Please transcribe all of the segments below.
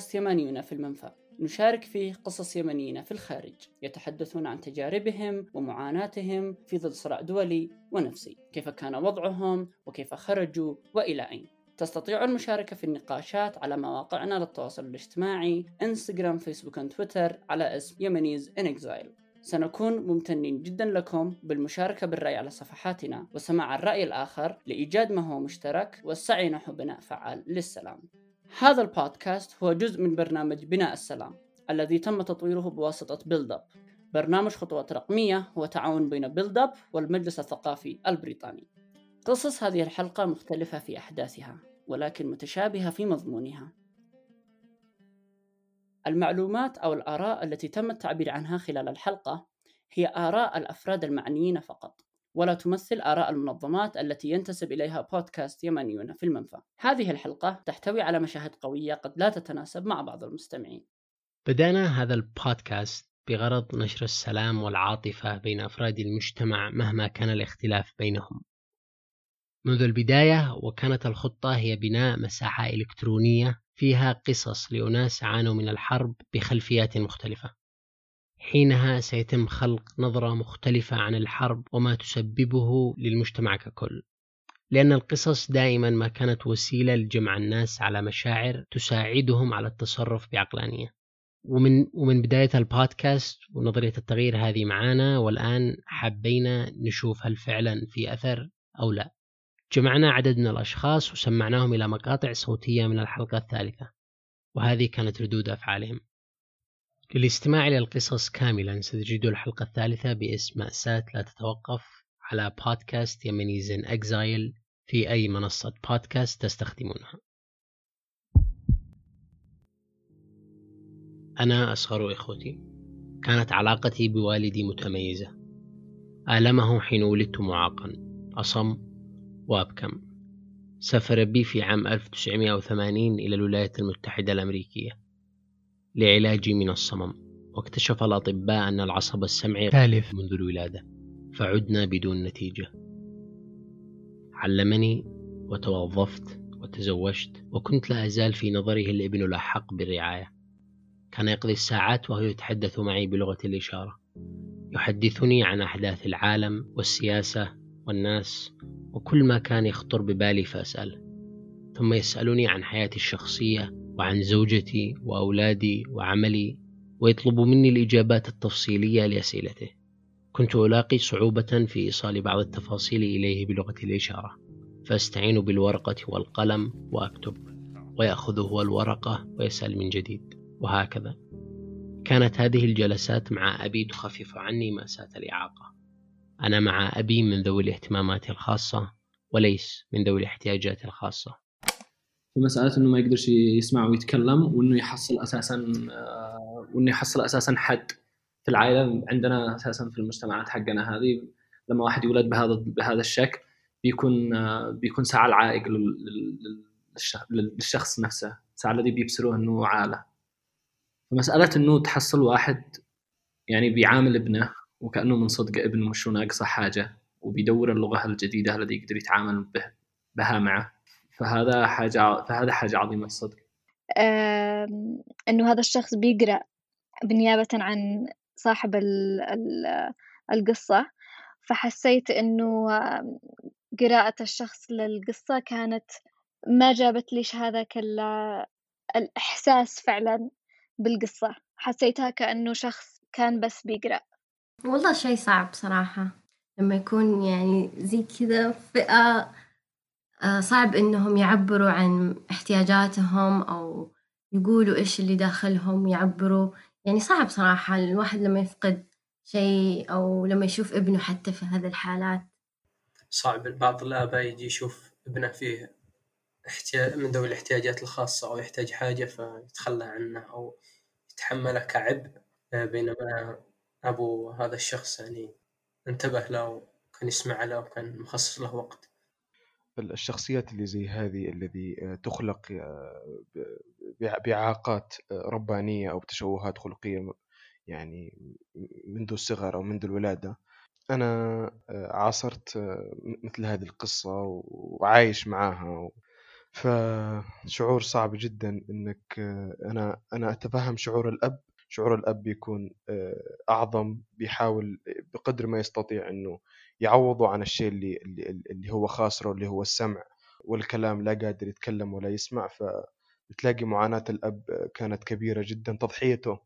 بودكاست يمانيون في المنفى. نشارك فيه قصص يمنيين في الخارج. يتحدثون عن تجاربهم ومعاناتهم في ظل صراع دولي ونفسي. كيف كان وضعهم وكيف خرجوا وإلى أين. تستطيع المشاركة في النقاشات على مواقعنا للتواصل الاجتماعي إنستغرام فيسبوك وتويتر على اسم يمنيز ان اكزايل سنكون ممتنين جدا لكم بالمشاركة بالرأي على صفحاتنا وسماع الرأي الآخر لإيجاد ما هو مشترك والسعي نحو بناء فعال للسلام. هذا البودكاست هو جزء من برنامج بناء السلام الذي تم تطويره بواسطة Build Up برنامج خطوات رقمية هو تعاون بين Build Up والمجلس الثقافي البريطاني. قصص هذه الحلقة مختلفة في أحداثها ولكن متشابهة في مضمونها. المعلومات أو الآراء التي تم التعبير عنها خلال الحلقة هي آراء الأفراد المعنيين فقط. ولا تمثل آراء المنظمات التي ينتسب إليها بودكاست يمنيون في المنفى. هذه الحلقة تحتوي على مشاهد قوية قد لا تتناسب مع بعض المستمعين. بدأنا هذا البودكاست بغرض نشر السلام والعاطفة بين أفراد المجتمع مهما كان الاختلاف بينهم. منذ البداية وكانت الخطة هي بناء مساحة إلكترونية فيها قصص لأناس عانوا من الحرب بخلفيات مختلفة. حينها سيتم خلق نظرة مختلفة عن الحرب وما تسببه للمجتمع ككل. لأن القصص دائما ما كانت وسيلة لجمع الناس على مشاعر تساعدهم على التصرف بعقلانية. ومن ومن بداية البودكاست ونظرية التغيير هذه معانا والآن حبينا نشوف هل فعلا في أثر أو لا. جمعنا عدد من الأشخاص وسمعناهم إلى مقاطع صوتية من الحلقة الثالثة وهذه كانت ردود أفعالهم. للاستماع إلى القصص كاملا ستجدوا الحلقة الثالثة باسم مأساة لا تتوقف على بودكاست يمنيز إن إكزايل في أي منصة بودكاست تستخدمونها. أنا أصغر إخوتي. كانت علاقتي بوالدي متميزة. آلمه حين ولدت معاقا. أصم وأبكم. سافر بي في عام 1980 إلى الولايات المتحدة الأمريكية. لعلاجي من الصمم. واكتشف الأطباء أن العصب السمعي تالف منذ الولادة فعدنا بدون نتيجة. علمني وتوظفت وتزوجت وكنت لا أزال في نظره الابن الأحق بالرعاية. كان يقضي الساعات وهو يتحدث معي بلغة الإشارة. يحدثني عن أحداث العالم والسياسة والناس وكل ما كان يخطر ببالي فأسأله ثم يسألني عن حياتي الشخصية وعن زوجتي وأولادي وعملي ويطلب مني الإجابات التفصيلية لأسئلته. كنت ألاقي صعوبة في إيصال بعض التفاصيل إليه بلغة الإشارة. فأستعين بالورقة والقلم وأكتب. ويأخذ هو الورقة ويسأل من جديد. وهكذا. كانت هذه الجلسات مع أبي تخفف عني مأساة الإعاقة. أنا مع أبي من ذوي الاهتمامات الخاصة وليس من ذوي الاحتياجات الخاصة. في مساله إنه ما يقدرش يسمع ويتكلم وإنه يحصل أساسا آه، وإنه يحصل أساسا حد في العائلة. عندنا أساسا في المجتمعات حقنا هذه لما واحد يولد بهذا بهذا الشكل بيكون آه، بيكون ساعة العائق للشخص نفسه ساعة الذي بيبصروه إنه عاله فمساله إنه تحصل واحد يعني بيعامل ابنه وكأنه من صدق ابنه مش ناقصه حاجة؟ وبيدور اللغة الجديدة الذي يقدر يتعامل به بها معه. فهذا حاجة فهذا حاجة عظيمة الصدق. إنه هذا الشخص بيقرأ بالنيابة عن صاحب القصة فحسيت إنه قراءة الشخص للقصة كانت ما جابت ليش هذاك الإحساس فعلا بالقصة. حسيتها كأنه شخص كان بس بيقرأ. والله شيء صعب صراحة لما يكون يعني زي كذا فئة آه، صعب إنهم يعبروا عن احتياجاتهم أو يقولوا إيش اللي داخلهم يعبروا. يعني صعب صراحة الواحد لما يفقد شيء أو لما يشوف ابنه حتى في هذه الحالات. صعب بعض الآباء يجي يشوف ابنه فيه احتياج من ذوي الاحتياجات الخاصة أو يحتاج حاجة فيتخلى عنه أو يتحمله كعبء آه، بينما أبو هذا الشخص يعني انتبه له وكان يسمع له وكان مخصص له وقت. الشخصيات اللي زي هذه الذي آه، تخلق آه، بإعاقات آه، ربانية أو بتشوهات خلقية يعني منذ الصغر أو منذ الولادة. أنا عاصرت مثل هذه القصة وعايش معاها فشعور صعب جدا إنك أنا أنا أتفهم شعور الأب. شعور الأب بيكون أعظم بيحاول بقدر ما يستطيع إنه يعوضه عن الشيء اللي اللي, هو خاسره اللي هو السمع والكلام لا قادر يتكلم ولا يسمع. فبتلاقي معاناة الأب كانت كبيرة جدا تضحيته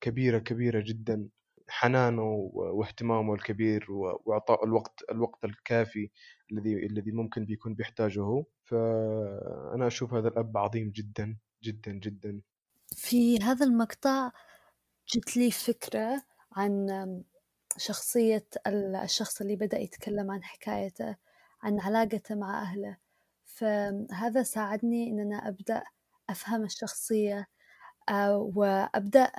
كبيرة كبيرة جدا حنانه واهتمامه الكبير وإعطاء الوقت الوقت الكافي الذي الذي ممكن بيكون بيحتاجه هو. فأنا أشوف هذا الأب عظيم جدا جدا جدا. في هذا المقطع جت لي فكرة عن شخصية الشخص اللي بدأ يتكلم عن حكايته عن علاقته مع أهله. فهذا ساعدني إن أنا أبدأ أفهم الشخصية آه، وأبدأ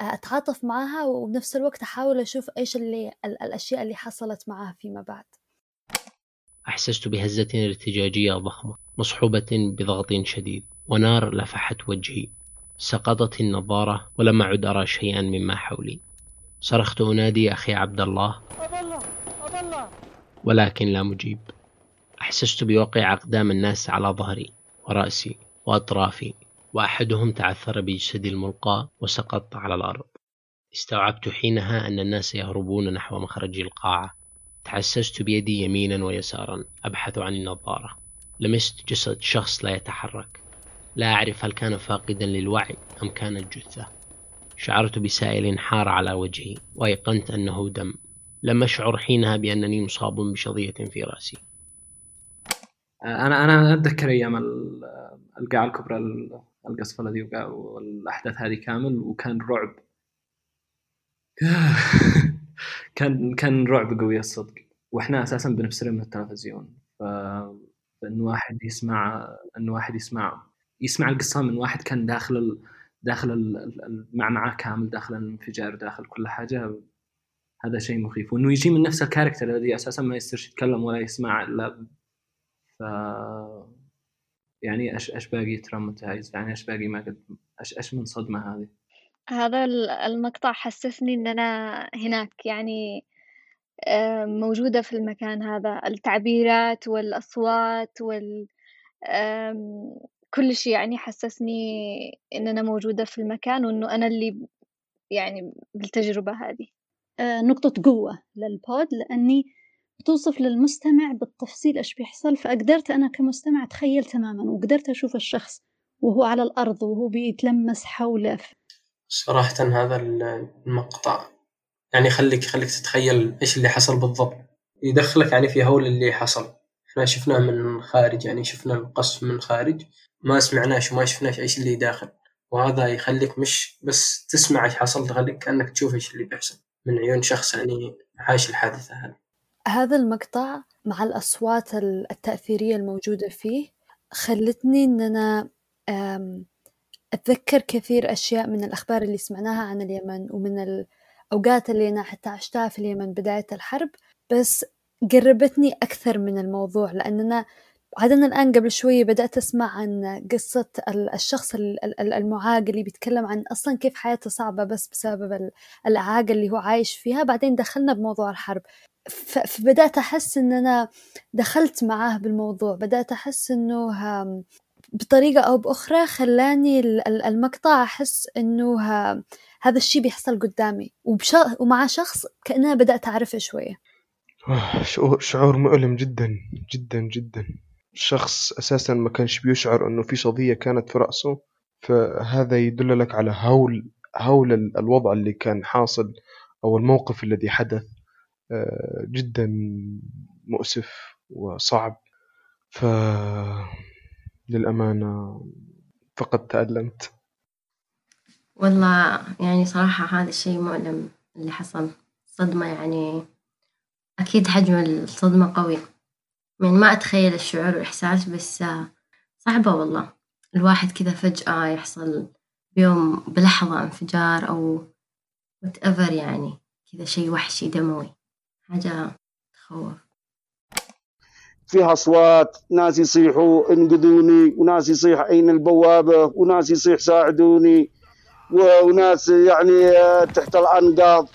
أتعاطف معها وبنفس الوقت أحاول أشوف إيش اللي الأشياء اللي حصلت معها فيما بعد. أحسست بهزة ارتجاجية ضخمة مصحوبة بضغط شديد ونار لفحت وجهي. سقطت النظارة ولم أعد أرى شيئا مما حولي. صرخت أنادي أخي عبد الله. ولكن لا مجيب. أحسست بوقع أقدام الناس على ظهري ورأسي وأطرافي وأحدهم تعثر بجسدي الملقى وسقط على الأرض. استوعبت حينها أن الناس يهربون نحو مخرج القاعة. تحسست بيدي يمينا ويسارا أبحث عن النظارة. لمست جسد شخص لا يتحرك. لا أعرف هل كان فاقدا للوعي أم كانت جثة. شعرت بسائل حار على وجهي وأيقنت أنه دم. لم أشعر حينها بأنني مصاب بشظية في رأسي. أنا أنا أتذكر أيام القاعة الكبرى القصفة ذي والأحداث هذه كامل وكان رعب. كان كان رعب قوي الصدق. وإحنا أساسا بنفسر من التلفزيون. فإن واحد يسمع إن واحد يسمع يسمع القصة من واحد كان داخل. داخل المعمعة كامل داخل الانفجار داخل كل حاجة. هذا شيء مخيف. وإنه يجي من نفس ال character الذي أساسا ما يصيرش يتكلم ولا يسمع إلا ف يعني إيش إيش باقي traumatized يعني إيش باقي ما قد إيش إيش من صدمة هذه؟ هذا المقطع حسسني إن أنا هناك يعني آه، موجودة في المكان هذا. التعبيرات والأصوات وال كل شيء يعني حسسني إن أنا موجودة في المكان وإنه أنا اللي يعني بالتجربة هذه. آه، نقطة قوة للبود لأني بتوصف للمستمع بالتفصيل إيش بيحصل فقدرت أنا كمستمع أتخيل تماما وقدرت أشوف الشخص وهو على الأرض وهو بيتلمس حوله. صراحة هذا المقطع يعني يخليك يخليك تتخيل إيش اللي حصل بالضبط. يدخلك يعني في هول اللي حصل. إحنا شفناه من خارج يعني شفنا القصف من خارج. ما سمعناش وما شفناش إيش اللي داخل. وهذا يخليك مش بس تسمع إيش حصل يخليك كأنك تشوف إيش اللي بيحصل من عيون شخص يعني عايش الحادثة هذه. هذا المقطع مع الأصوات التأثيرية الموجودة فيه خلتني إن أنا أتذكر كثير أشياء من الأخبار اللي سمعناها عن اليمن ومن الأوقات اللي أنا حتى عشتها في اليمن بداية الحرب بس قربتني أكثر من الموضوع لأننا عادنا الآن قبل شوية بدأت أسمع عن قصة الشخص المعاق اللي بيتكلم عن أصلا كيف حياته صعبة بس بسبب الإعاقة اللي هو عايش فيها. بعدين دخلنا بموضوع الحرب. فبدأت أحس إن أنا دخلت معاه بالموضوع. بدأت أحس إنه بطريقة أو بأخرى خلاني المقطع أحس إنه هذا الشيء بيحصل قدامي. ومع شخص كأنها بدأت أعرفه شوية. شعور مؤلم جدا جدا جدا. شخص أساسا ما كانش بيشعر أنه في شظية كانت في رأسه فهذا يدل لك على هول هول الوضع اللي كان حاصل أو الموقف الذي حدث آه، جدا مؤسف وصعب. ف للأمانة فقد تألمت والله يعني صراحة هذا الشيء مؤلم اللي حصل. صدمة يعني أكيد حجم الصدمة قوي. يعني ما أتخيل الشعور والإحساس بس صعبة والله. الواحد كذا فجأة يحصل بيوم بلحظة انفجار أو whatever يعني كذا شيء وحشي دموي. حاجة تخوف. فيها أصوات ناس يصيحوا انقذوني وناس يصيح أين البوابة وناس يصيح ساعدوني وناس يعني تحت الأنقاض.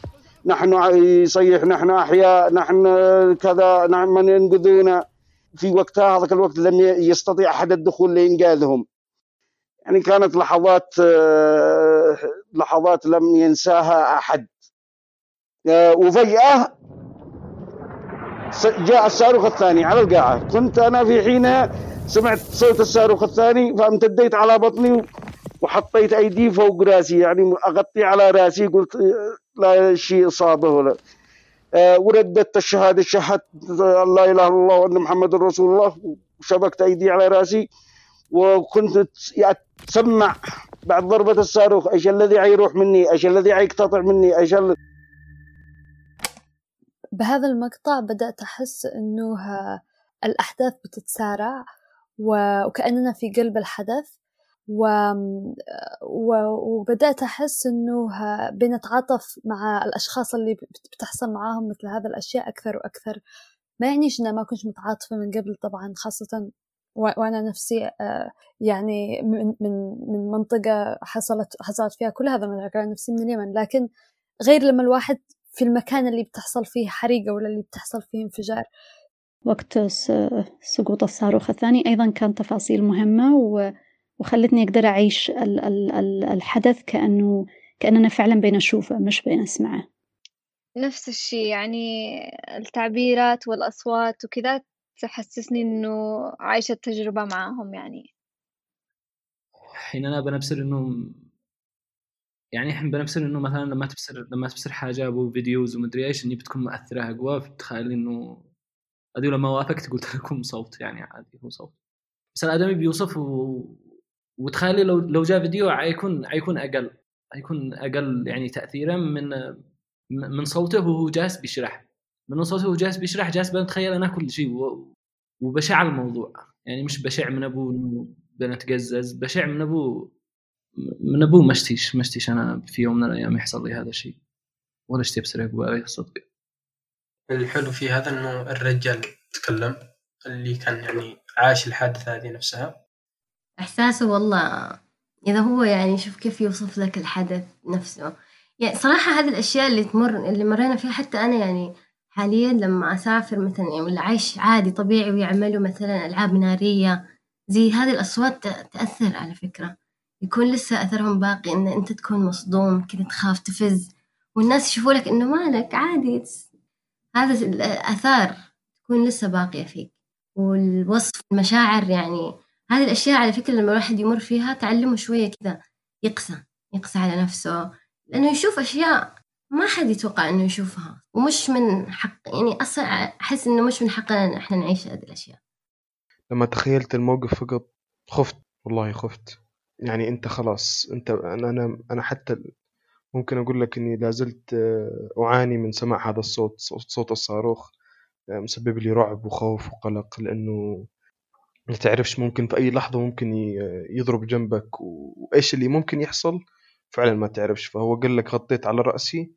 نحن يصيح نحن أحياء نحن كذا نحن من ينقذونا. في وقتها هذاك الوقت لم يستطيع أحد الدخول لإنقاذهم يعني كانت لحظات آه، لحظات لم ينساها أحد. آه، وفجأة جاء الصاروخ الثاني على القاعة. كنت أنا في حين سمعت صوت الصاروخ الثاني فامتديت على بطني وحطيت أيدي فوق رأسي. يعني أغطي على رأسي قلت لا شيء آه، ورددت الشهادة شهدت لا إله إلا الله وأن محمد رسول الله وشبكت أيدي على رأسي وكنت أتسمع بعد ضربة الصاروخ إيش الذي حيروح مني؟ إيش الذي حيقتطع مني؟ إيش ال... بهذا المقطع بدأت أحس إنه الأحداث بتتسارع وكأننا في قلب الحدث و... و... وبدأت أحس إنه بنتعاطف مع الأشخاص اللي بتحصل معاهم مثل هذا الأشياء أكثر وأكثر. ما يعنيش إن ما كنت متعاطفة من قبل طبعا خاصة وأنا نفسي آه، يعني من من من منطقة حصلت حصلت فيها كل هذا المشاكل نفسي من اليمن. لكن غير لما الواحد في المكان اللي بتحصل فيه حريقة ولا اللي بتحصل فيه انفجار. وقت سقوط الصاروخ الثاني أيضا كان تفاصيل مهمة وخلتني أقدر أعيش الحدث كأنه كأننا فعلا بين أشوفه مش بين أسمعه نفس الشيء يعني التعبيرات والأصوات وكذا تحسسني إنه عايشة التجربة معاهم يعني. حين أنا بنبصر إنه يعني الحين بنبصر إنه مثلا لما تبصر لما تبصر حاجة أبو فيديوز ومدري إيش إني بتكون مؤثرة أقوى بتخيل إنه هذه لما وافقت قلت لكم صوت يعني عادي هو صوت. بس الآدمي بيوصف و... وتخيلي لو لو جاء فيديو حيكون حيكون أقل حيكون أقل يعني تأثيرا من من صوته وهو جالس بيشرح. من صوته وهو جالس بيشرح جالس بنتخيل أنا كل شيء وبشع الموضوع. يعني مش بشع من أبوه إنه بنتقزز بشع من أبوه من أبوه مشتيش مشتيش أنا في يوم من الأيام يحصل لي هذا الشيء. ولا اشتي بسرق عليه الصدق الحلو في هذا إنه الرجال تكلم اللي كان يعني عاش الحادثة هذه نفسها. إحساسه والله إذا هو يعني شوف كيف يوصف لك الحدث نفسه. يعني صراحة هذه الأشياء اللي تمر اللي مرينا فيها حتى أنا يعني حاليا لما أسافر مثلا يعني ولا عايش عادي طبيعي ويعملوا مثلا ألعاب نارية زي هذه الأصوات تأثر على فكرة. يكون لسه أثرهم باقي إن أنت تكون مصدوم كذا تخاف تفز والناس يشوفوا لك إنه مالك عادي هذا الآثار تكون لسه باقية فيك. والوصف المشاعر يعني هذه الأشياء على فكرة لما الواحد يمر فيها تعلمه شوية كذا يقسى يقسى على نفسه. لأنه يشوف أشياء ما حد يتوقع إنه يشوفها ومش من حق يعني أصلا أحس إنه مش من حقنا إن إحنا نعيش هذه الأشياء. لما تخيلت الموقف فقط خفت والله خفت. يعني أنت خلاص أنت أنا أنا أنا حتى ممكن أقول لك إني لازلت آه، أعاني من سماع هذا الصوت صوت الصاروخ آه، مسبب لي رعب وخوف وقلق لأنه ما تعرفش ممكن في أي لحظة ممكن يضرب جنبك وإيش اللي ممكن يحصل؟ فعلا ما تعرفش. فهو قال لك غطيت على رأسي.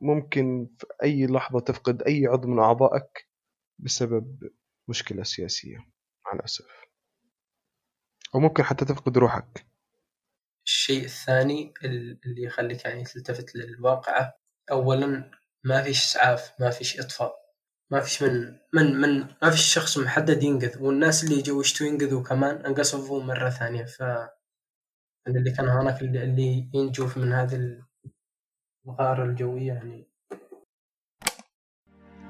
ممكن في أي لحظة تفقد أي عضو من أعضائك بسبب مشكلة سياسية مع الأسف. أو ممكن حتى تفقد روحك. الشيء الثاني اللي يخليك يعني تلتفت للواقعة أولا ما فيش إسعاف ما فيش إطفاء. ما فيش من من من ما فيش شخص محدد ينقذ والناس اللي جو يشتوا ينقذوا كمان انقصفوا مرة ثانية. ف اللي كان هناك اللي ينجوا من هذه الغارة الجوية يعني.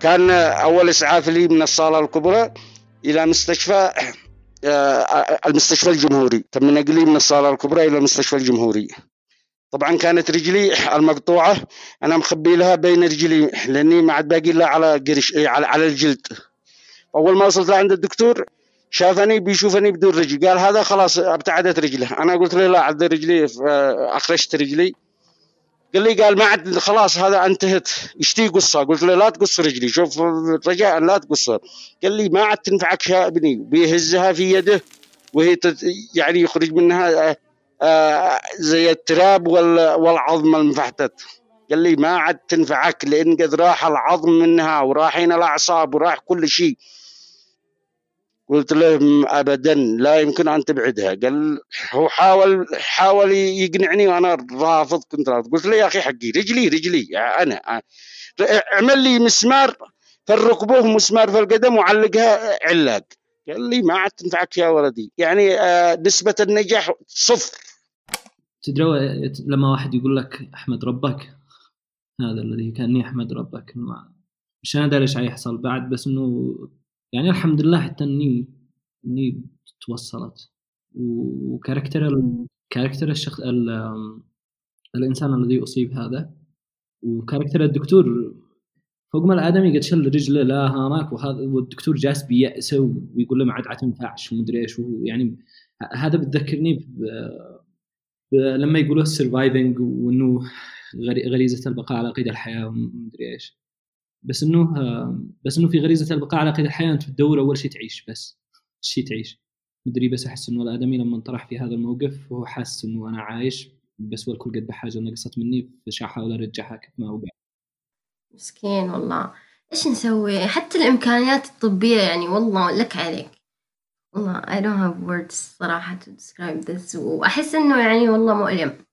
كان أول إسعاف لي من الصالة الكبرى إلى مستشفى آه، المستشفى الجمهوري. تم نقلي من الصالة الكبرى إلى المستشفى الجمهوري. طبعا كانت رجلي المقطوعة أنا مخبي لها بين رجلي لأني ما عاد باقي لها على قرش إيه، على, على الجلد. أول ما وصلت لعند الدكتور شافني بيشوفني بدون رجل. قال هذا خلاص ابتعدت رجله. أنا قلت له لا عد رجلي أخرجت رجلي. قال لي قال ما عاد خلاص هذا انتهت. اشتي قصة؟ قلت له لا تقص رجلي. شوف رجاء لا تقصها قال لي ما عاد تنفعك يا ابني. بيهزها في يده وهي يعني يخرج منها زي التراب والعظم المفحتت قال لي ما عاد تنفعك لأن قد راح العظم منها وراحين الأعصاب وراح كل شيء. قلت له ابدا لا يمكن أن تبعدها. قال هو حاول حاول يقنعني وأنا رافض كنت رافض. قلت له يا أخي حقي رجلي رجلي أنا اعمل لي مسمار فركبوه مسمار في القدم وعلقها علاق قال لي ما عاد تنفعك يا ولدي. يعني آه، نسبة النجاح صفر. تدري لما واحد يقول لك أحمد ربك؟ هذا الذي كاني أحمد ربك. ما مش أنا داري إيش حيحصل بعد بس إنه يعني الحمد لله حتى اني إني توصلت. وكاركتر كاركتر الشخص الإنسان الذي أصيب هذا. وكاركتر الدكتور فوق ما الادمي قد شل رجله لا هاناك وهذا والدكتور جالس بيأسه ويقول له ما عاد تنفعش. ومدري إيش يعني هذا بتذكرني لما يقولوا السرفايفنج وإنه غريزة البقاء على قيد الحياة ومدري إيش. بس إنه بس إنه في غريزة البقاء على قيد الحياة أنت تدور أول شيء تعيش بس. شيء تعيش. مدري بس أحس إنه الادمي لما انطرح في هذا الموقف هو حاسس إنه أنا عايش بس والكل قد بحاجة نقصت مني فش أحاول أرجعها كيف ما وقع مسكين والله. إيش نسوي؟ حتى الإمكانيات الطبية يعني والله لك عليك. والله I don't have words صراحة to describe this. وأحس إنه يعني والله مؤلم.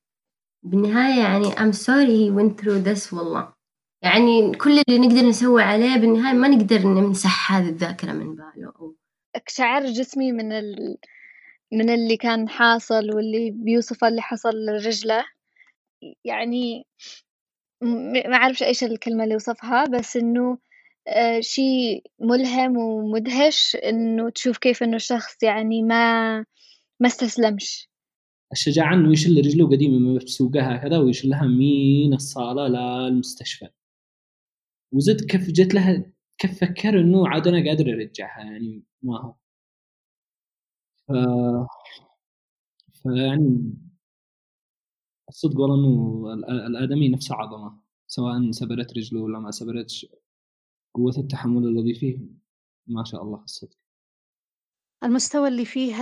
بالنهاية يعني I'm sorry he went through this والله. يعني كل اللي نقدر نسوي عليه بالنهاية ما نقدر نمسح هذه الذاكرة من باله. أو أقشعر جسمي من ال... من اللي كان حاصل واللي بيوصف اللي حصل لرجله. يعني ما أعرفش إيش الكلمة اللي وصفها بس إنه آه، شيء ملهم ومدهش إنه تشوف كيف إنه الشخص يعني ما ما استسلمش. الشجاعة إنه يشل رجله قديمة بسوقها هكذا ويشلها من الصالة للمستشفى وزد كيف جت لها كيف فكر إنه عاد أنا قادر أرجعها يعني ما هو. ف... فيعني الصدق والله إنه الآدمي نفسه عظمة سواء سبرت رجله ولا ما سبرتش. قوة التحمل الذي فيه ما شاء الله الصدق. المستوى اللي فيه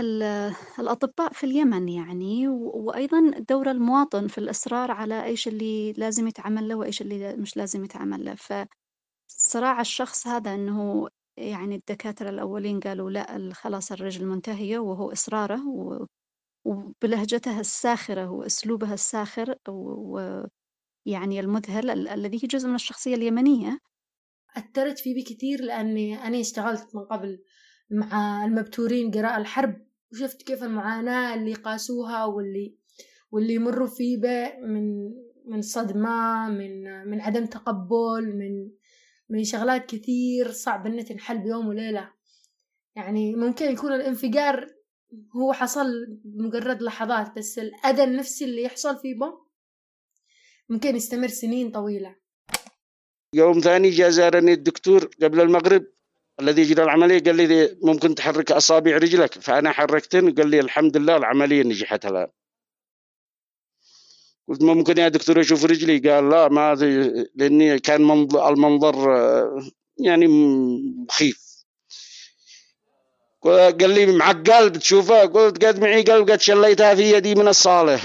الأطباء في اليمن يعني وأيضا دور المواطن في الإصرار على إيش اللي لازم يتعمل له وإيش اللي مش لازم يتعمل له. فصراع الشخص هذا أنه يعني الدكاترة الأولين قالوا لا خلاص الرجل منتهية وهو إصراره وبلهجتها الساخرة وأسلوبها الساخر ويعني المذهل الذي هي جزء من الشخصية اليمنية. أثرت في بي كثير لأني أنا اشتغلت من قبل مع المبتورين قراءة الحرب وشفت كيف المعاناة اللي قاسوها واللي واللي يمروا فيه من من صدمة من من عدم تقبل من من شغلات كثير صعب إنها تنحل بيوم وليلة. يعني ممكن يكون الانفجار هو حصل مجرد لحظات بس الأذى النفسي اللي يحصل فيه بو ممكن يستمر سنين طويلة. يوم ثاني جاء زارني الدكتور قبل المغرب الذي يجري العملية قال لي ممكن تحرك أصابع رجلك. فأنا حركتن وقال لي الحمد لله العملية نجحت الآن. قلت ممكن يا دكتور أشوف رجلي؟ قال لا ما لأني كان المنظر يعني مخيف. قال لي معك قلب تشوفه قلت قد معي قلب قد شليتها في يدي من الصالة.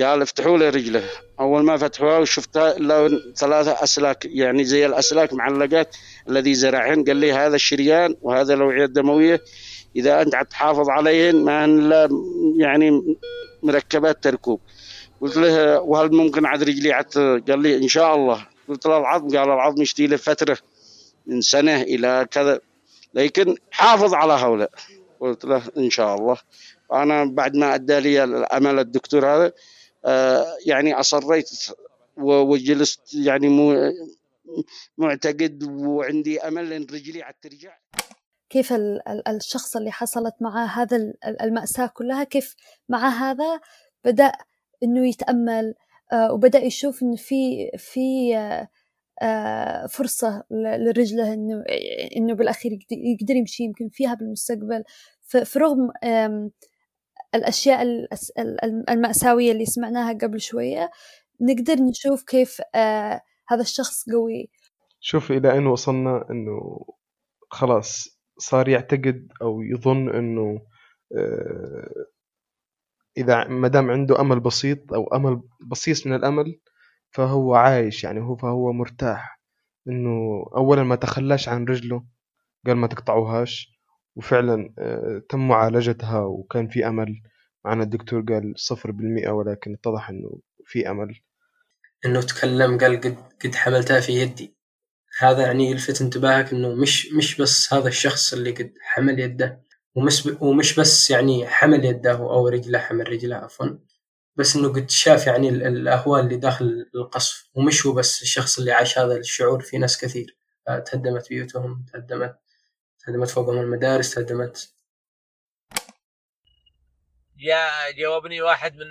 قال افتحوا لي رجله. أول ما فتحوها وشفتها إلا ثلاثة أسلاك يعني زي الأسلاك معلقات الذي زرعهن. قال لي هذا الشريان وهذا الأوعية الدموية إذا أنت تحافظ عليهن ما الا يعني مركبات تركوب قلت له وهل ممكن عاد رجلي عد قال لي إن شاء الله. قلت له العظم قال العظم يشتي له فترة من سنة إلى كذا. لكن حافظ على هؤلاء. قلت له إن شاء الله. أنا بعد ما أدى لي الأمل الدكتور هذا آه، يعني أصريت وجلست يعني مو معتقد وعندي أمل إن رجلي عاد ترجع. كيف الشخص اللي حصلت معه هذا المأساة كلها كيف مع هذا بدأ إنه يتأمل آه، وبدأ يشوف إن في في آه، فرصة لرجله إنه إنه بالأخير يقدر يمشي يمكن فيها بالمستقبل. فرغم الأشياء المأساوية اللي سمعناها قبل شوية نقدر نشوف كيف آه هذا الشخص قوي. شوف إلى أين وصلنا أنه خلاص صار يعتقد أو يظن أنه آه إذا ما دام عنده أمل بسيط أو أمل بسيط من الأمل فهو عايش يعني هو فهو مرتاح. إنه أولا ما تخلاش عن رجله قال ما تقطعوهاش. وفعلا آه، تم معالجتها وكان في أمل. معنا الدكتور قال صفر بالمئة ولكن اتضح أنه في أمل. إنه تكلم قال قد قد حملتها في يدي. هذا يعني يلفت انتباهك إنه مش مش بس هذا الشخص اللي قد حمل يده ومش ومش بس يعني حمل يده أو رجله حمل رجله عفوا. بس إنه قد شاف يعني الأهوال اللي داخل القصف ومش هو بس الشخص اللي عاش هذا الشعور في ناس كثير آه، تهدمت بيوتهم تهدمت تهدمت فوقهم المدارس تهدمت جاء جاوبني واحد من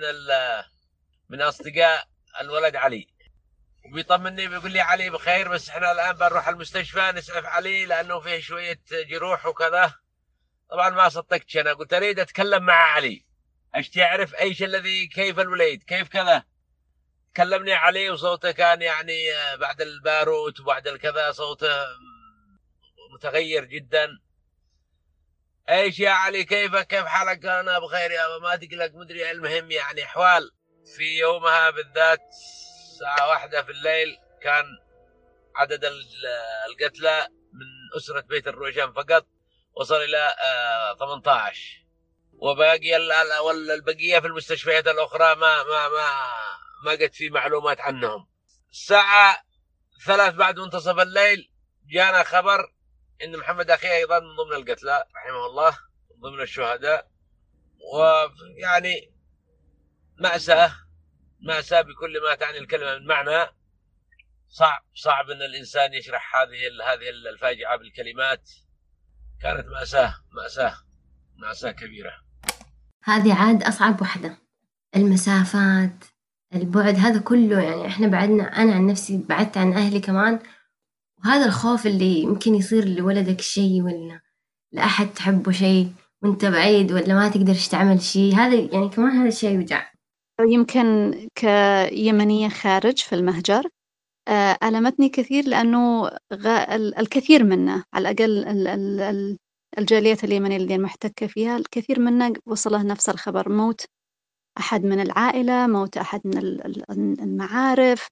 من أصدقاء الولد علي. وبيطمني بيقول لي علي بخير بس إحنا الآن بنروح المستشفى نسعف علي لأنه فيه شوية جروح وكذا. طبعا ما صدقتش أنا قلت أريد أتكلم مع علي. اشتي اعرف إيش الذي كيف الوليد؟ كيف كذا؟ كلمني علي وصوته كان يعني بعد الباروت وبعد الكذا صوته متغير جدا. إيش يا علي؟ كيفك؟ كيف حالك؟ أنا بخير يا ما تقلق مدري المهم يعني؟ أحوال. في يومها بالذات الساعة واحدة في الليل كان عدد القتلى من أسرة بيت الرويشان فقط وصل إلى 18 آه، وباقي البقية في المستشفيات الأخرى ما ما ما ما قد في معلومات عنهم. الساعة ثلاث بعد منتصف الليل جانا خبر إن محمد أخي أيضا من ضمن القتلى رحمه الله من ضمن الشهداء. ويعني مأساة مأساة بكل ما تعني الكلمة من معنى. صعب صعب إن الإنسان يشرح هذه هذه الفاجعة بالكلمات. كانت مأساة مأساة مأساة كبيرة. هذه عاد أصعب وحدة. المسافات البعد هذا كله يعني إحنا بعدنا أنا عن نفسي بعدت عن أهلي كمان وهذا الخوف اللي يمكن يصير لولدك شيء ولا لأحد تحبه شيء وأنت بعيد ولا ما تقدر تعمل شيء هذا يعني كمان هذا الشيء يوجع. يمكن كيمنية خارج في المهجر آه، ألمتني كثير لأنه الكثير منا على الأقل الجاليات اليمنية اللي محتكة فيها الكثير منا وصله نفس الخبر موت أحد من العائلة موت أحد من المعارف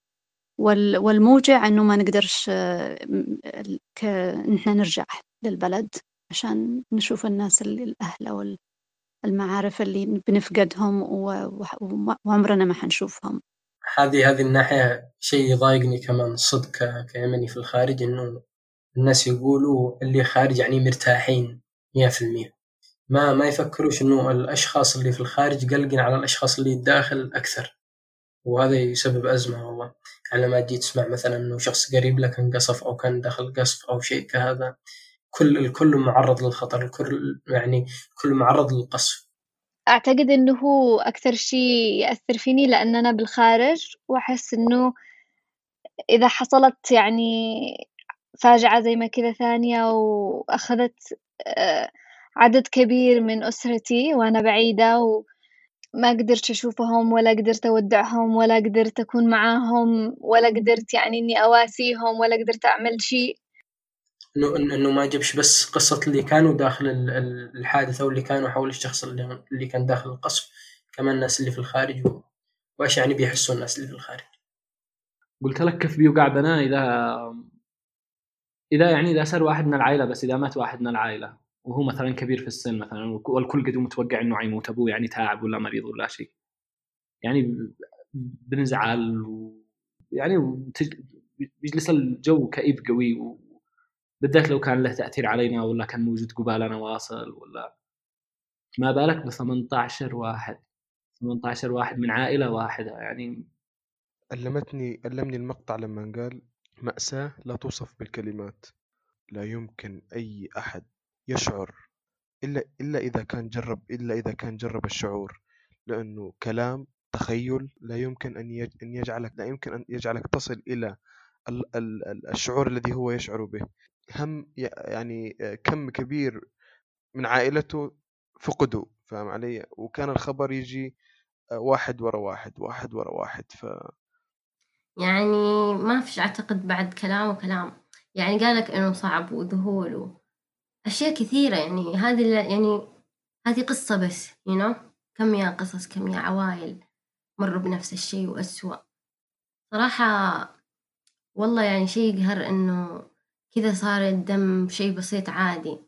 والموجع إنه ما نقدرش إن إحنا نرجع للبلد عشان نشوف الناس الأهل أو المعارف اللي بنفقدهم وعمرنا ما حنشوفهم. هذه هذه الناحية شيء يضايقني كمان صدق كيمني في الخارج إنه الناس يقولوا اللي خارج يعني مرتاحين مية في المية. ما ما يفكروش إنه الأشخاص اللي في الخارج قلقين على الأشخاص اللي داخل أكثر. وهذا يسبب أزمة والله. يعني لما تجي تسمع مثلا إنه شخص قريب لك انقصف أو كان داخل قصف أو شيء كهذا كل الكل معرض للخطر الكل يعني كل معرض للقصف. أعتقد إنه هو أكثر شيء يأثر فيني لأن أنا بالخارج وأحس إنه إذا حصلت يعني فاجعة زي ما كذا ثانية وأخذت آه، عدد كبير من أسرتي وأنا بعيدة وما قدرت أشوفهم ولا قدرت أودعهم ولا قدرت أكون معاهم ولا قدرت يعني إني أواسيهم ولا قدرت أعمل شيء. إنه إنه ما جابش بس قصة اللي كانوا داخل الحادثة واللي كانوا حول الشخص اللي, اللي كان داخل القصف كمان الناس اللي في الخارج وإيش يعني بيحسوا الناس اللي في الخارج. قلت لك كيف بيوقع بنا اذا إذا يعني إذا صار واحد من العائلة بس إذا مات واحد من العائلة. وهو مثلا كبير في السن مثلا والكل قد متوقع إنه حيموت أبوه يعني تعب ولا مريض ولا شيء. يعني بنزعل و يعني بيجلس الجو كئيب قوي بالذات لو كان له تأثير علينا ولا كان موجود قبالنا واصل ولا. ما بالك ب 18 واحد 18 واحد من عائلة واحدة يعني. ألمتني ألمني المقطع لما قال مأساة لا توصف بالكلمات لا يمكن أي أحد يشعر إلا إلا إذا كان جرب إلا إذا كان جرب الشعور لأنه كلام تخيل لا يمكن أن أن يجعلك لا يمكن أن يجعلك تصل إلى الشعور الذي هو يشعر به. هم يعني كم كبير من عائلته فقدوا فاهم علي؟ وكان الخبر يجي واحد ورا واحد واحد ورا واحد ف يعني ما فيش أعتقد بعد كلام وكلام. يعني قالك إنه صعب وذهول أشياء كثيرة يعني هذه يعني هذه قصة بس you know كم يا قصص كم يا عوائل مروا بنفس الشيء وأسوأ. صراحة والله يعني شيء يقهر إنه كذا صار الدم شي بسيط عادي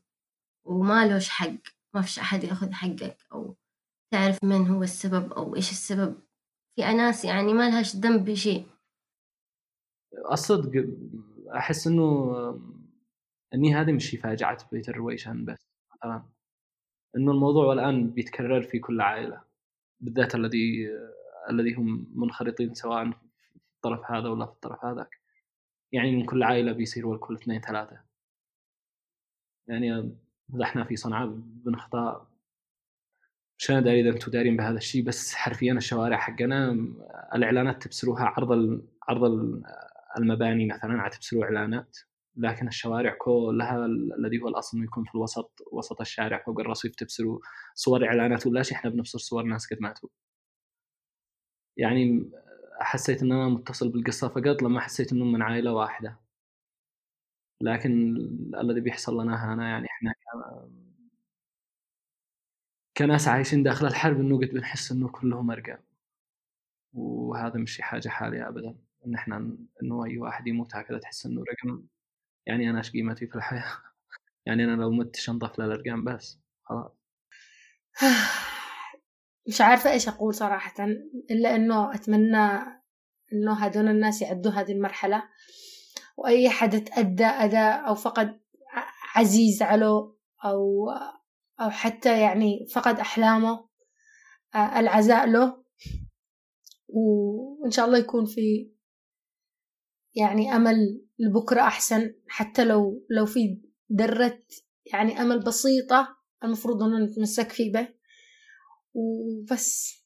وما لوش حق ما فيش أحد يأخذ حقك أو تعرف من هو السبب أو إيش السبب. في ناس يعني ما لهاش ذنب بشيء. الصدق أحس إنه إني هذه مش فاجعة بيت الرويشان بس مثلا. إنه الموضوع الآن بيتكرر في كل عائلة بالذات الذي الذي هم منخرطين سواء في الطرف هذا ولا في الطرف هذاك. يعني من كل عائلة بيصير والكل اثنين ثلاثة. يعني اذا إحنا في صنعاء بنخطا مش أنا داري إذا أنتم دارين بهذا الشيء بس حرفيا الشوارع حقنا الإعلانات تبصروها عرض. عرض المباني مثلا تبصروا إعلانات. لكن الشوارع كلها الذي هو الأصل إنه يكون في الوسط وسط الشارع فوق الرصيف تبصروا صور إعلانات ولا شيء إحنا بنبصر صور ناس قد ماتوا. يعني حسيت إن أنا متصل بالقصة فقط لما حسيت إنه من عائلة واحدة. لكن الذي بيحصل لنا هنا يعني إحنا كناس عايشين داخل الحرب إنه قد بنحس إنه كلهم أرقام. وهذا مش حاجة حالية ابدا. إن إحنا إنه أي واحد يموت هكذا تحس إنه رقم. يعني أنا إيش قيمتي في الحياة؟ يعني أنا لو مت شنطف للأرقام بس خلاص. مش عارفة إيش أقول صراحة إلا إنه أتمنى إنه هذول الناس يعدوا هذه المرحلة وأي حد تأدى أداء أو فقد عزيز عليه أو أو حتى يعني فقد أحلامه آه، العزاء له. وإن شاء الله يكون في يعني أمل لبكرة أحسن حتى لو لو في ذرة يعني أمل بسيطة المفروض أن نتمسك فيه به. وبس.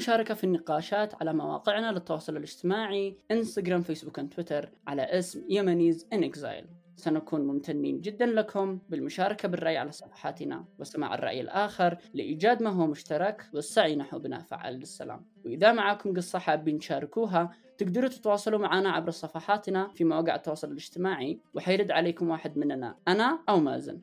المشاركة في النقاشات على مواقعنا للتواصل الاجتماعي إنستغرام فيسبوك تويتر على اسم يمنيز ان اكزايل سنكون ممتنين جدا لكم بالمشاركة بالرأي على صفحاتنا وسماع الرأي الآخر لإيجاد ما هو مشترك والسعي نحو بناء فعال للسلام. وإذا معكم قصة حابين تشاركوها تقدروا تتواصلوا معنا عبر صفحاتنا في مواقع التواصل الاجتماعي وحيرد عليكم واحد مننا أنا أو مازن.